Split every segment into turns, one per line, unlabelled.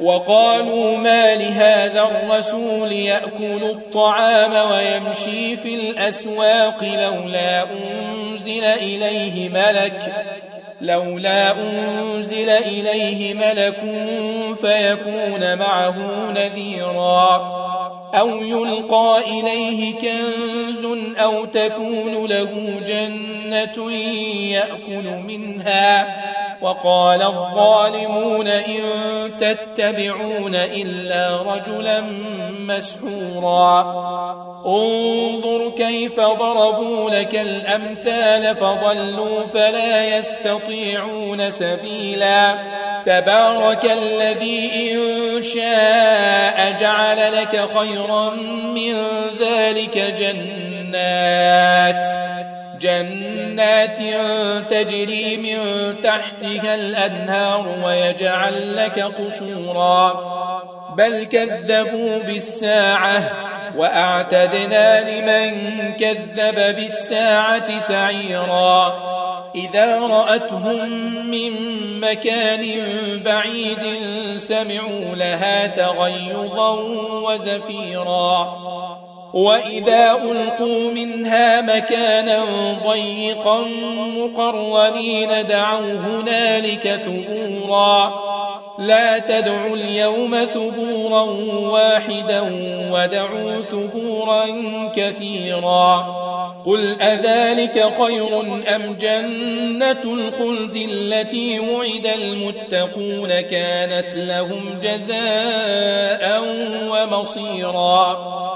وقالوا ما لهذا الرسول يأكل الطعام ويمشي في الأسواق لولا أنزل إليه ملك لولا أنزل إليه ملك فيكون معه نذيرا. أو يلقى إليه كنز أو تكون له جنة يأكل منها. وقال الظالمون إن تتبعون إلا رجلا مسحورا. انظر كيف ضربوا لك الأمثال فضلوا فلا يستطيعون سبيلا. تبارك الذي إن شاء جعل لك خيرا من ذلك جنات. جنات تجري من تحتها الأنهار ويجعل لك قصورا. بل كذبوا بالساعة وأعتدنا لمن كذب بالساعة سعيرا. إذا رأتهم من مكان بعيد سمعوا لها تغيظا وزفيرا. وإذا ألقوا منها مكانا ضيقا مقرنين دعوا هنالك ثبورا. لا تدعوا اليوم ثبورا واحدا ودعوا ثبورا كثيرا. قل أذلك خير أم جنة الخلد التي وعد المتقون كانت لهم جزاء ومصيرا؟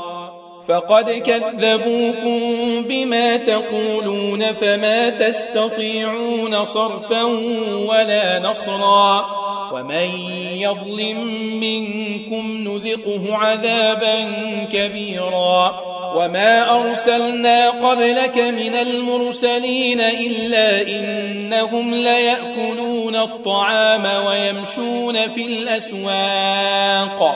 فقد كذبوكم بما تقولون فما تستطيعون صرفا ولا نصرا ومن يظلم منكم نذقه عذابا كبيرا وما أرسلنا قبلك من المرسلين إلا إنهم ليأكلون الطعام ويمشون في الأسواق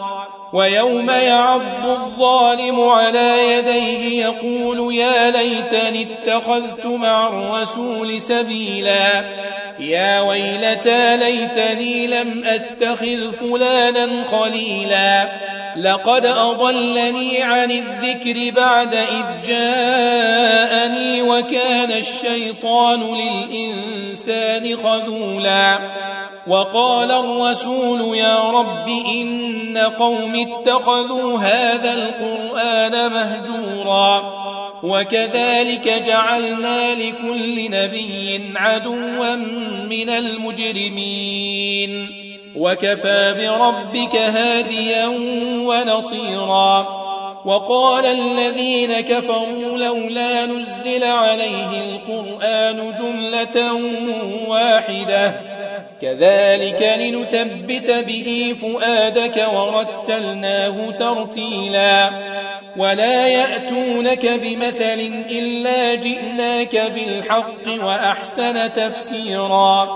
ويوم يعض الظالم على يديه يقول يا ليتني اتخذت مع الرسول سبيلا. يا ويلتى ليتني لم أتخذ فلانا خليلا. لقد أضلني عن الذكر بعد إذ جاءني وكان الشيطان للإنسان خذولا. وقال الرسول يا رب إن قوم اتخذوا هذا القرآن مهجورا وكذلك جعلنا لكل نبي عدوا من المجرمين وكفى بربك هاديا ونصيرا وقال الذين كفروا لولا نزل عليه القرآن جملة واحدة كذلك لنثبت به فؤادك ورتلناه ترتيلا. ولا يأتونك بمثل إلا جئناك بالحق وأحسن تفسيرا.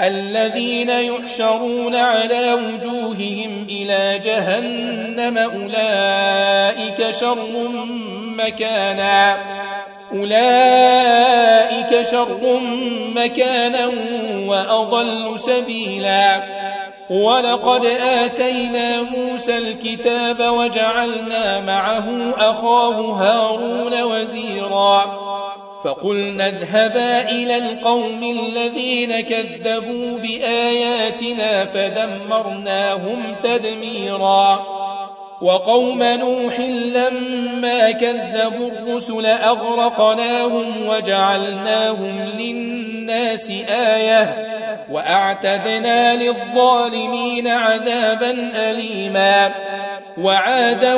الذين يحشرون على وجوههم إلى جهنم أولئك شر مكانا. أولئك شر مكانا وأضل سبيلا. ولقد آتينا موسى الكتاب وجعلنا معه أخاه هارون وزيرا. فقلنا اذهبا إلى القوم الذين كذبوا بآياتنا فدمرناهم تدميرا. وقوم نوح لما كذبوا الرسل أغرقناهم وجعلناهم للناس آية وأعتدنا للظالمين عذابا أليما وعادا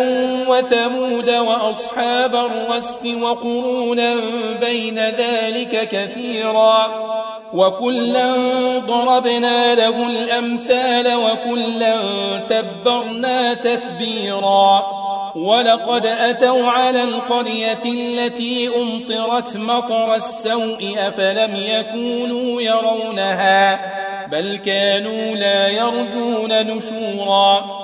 وثمود وأصحاب الرس وقرونا بين ذلك كثيرا وكلا ضربنا له الأمثال وكلا تبرنا تتبيرا. ولقد أتوا على القرية التي أمطرت مطر السوء أفلم يكونوا يرونها بل كانوا لا يرجون نشورا.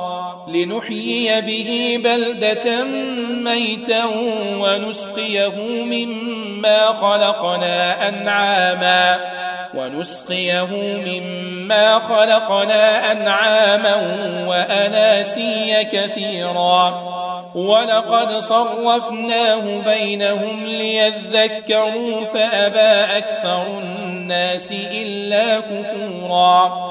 لنحيي به بلدة ميتا ونسقيه مما خلقنا أنعاما ونسقيه مما خلقنا أنعاما وأناسيا كثيرا. ولقد صرفناه بينهم ليذكروا فأبى أكثر الناس إلا كفورا.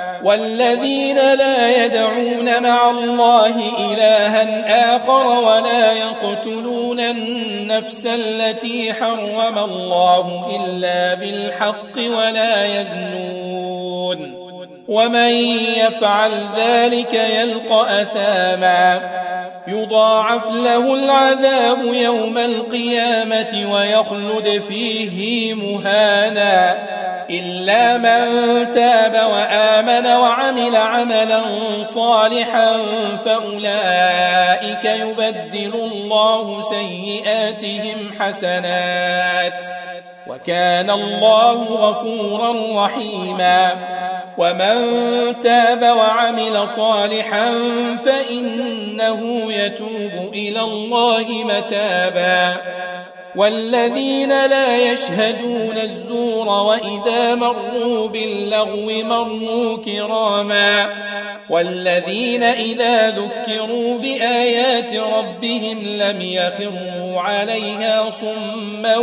والذين لا يدعون مع الله إلها آخر ولا يقتلون النفس التي حرم الله إلا بالحق ولا يزنون. ومن يفعل ذلك يلقى أثاما. يضاعف له العذاب يوم القيامة ويخلد فيه مهانا. إلا من تاب وآمن وعمل عملا صالحا فأولئك يبدل الله سيئاتهم حسنات وكان الله غفورا رحيما ومن تاب وعمل صالحا فإنه يتوب إلى الله متابا والذين لا يشهدون الزور وإذا مروا باللغو مروا كراما والذين إذا ذكروا بآيات ربهم لم يخروا عليها صما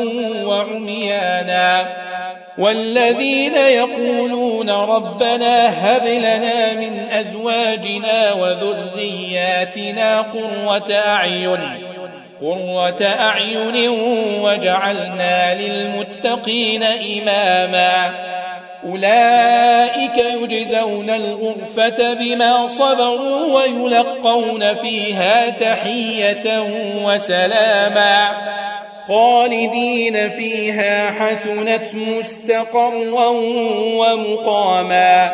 وعميانا والذين يقولون ربنا هب لنا من أزواجنا وذرياتنا قرة أعين قرة أعين وجعلنا للمتقين إماما. أولئك يجزون الغرفة بما صبروا ويلقون فيها تحية وسلاما. خالدين فيها حسنت مستقرا ومقاما.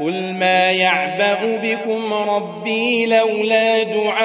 قل ما يعبأ بكم ربي لولا دعاؤكم